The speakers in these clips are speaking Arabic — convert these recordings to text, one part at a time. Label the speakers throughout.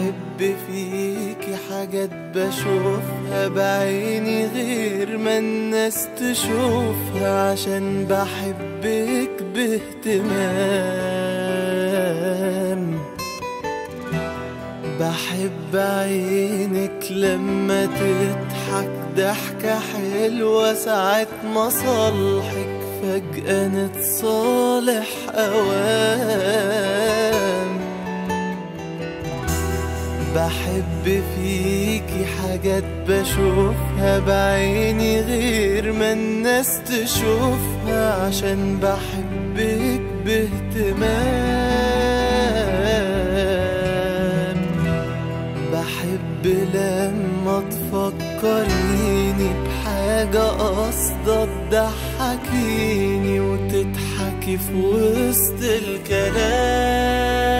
Speaker 1: بحب فيكي حاجات بشوفها بعيني غير ما الناس تشوفها عشان بحبك باهتمام. بحب عينك لما تضحك ضحكة حلوة ساعة مصالحك فجأة نتصالح أوام بحب فيكي حاجات بشوفها بعيني غير ما الناس تشوفها عشان بحبك باهتمام. بحب لما تفكريني بحاجة قصدك تضحكيني وتضحكي في وسط الكلام.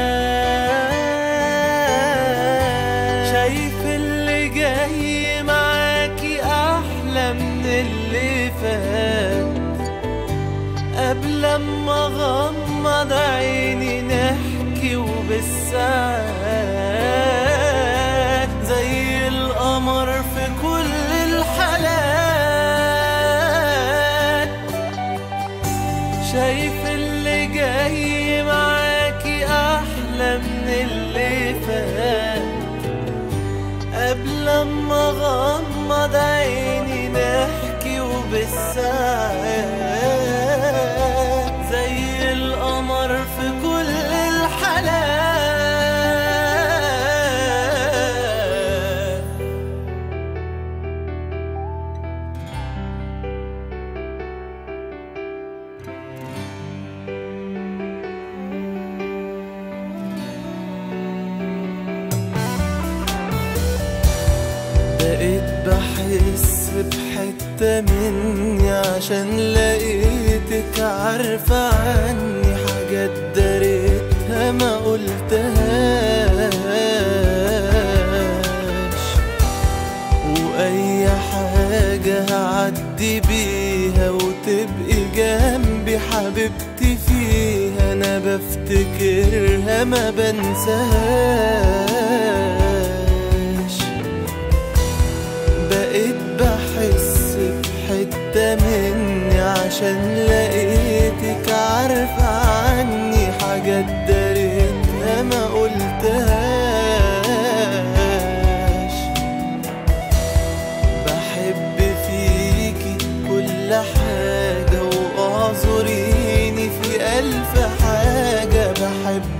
Speaker 1: شايف اللي جاي معاكي أحلى من اللي فات. قبل ما أغمض عيني نحكي وبالساعات. زي القمر في كل بقيت بحس بحتة مني عشان لقيتك عارفة عني حاجات داريتها ما قلتهاش. وأي حاجة هعدي بيها وتبقي جنبي حبيبتي فيها أنا بفتكرها ما بنساهاش. مني عشان لقيتك عارفة عني حاجات داريتها ما قلتهاش. بحب فيكي كل حاجة وأعذريني في ألف حاجة. بحبها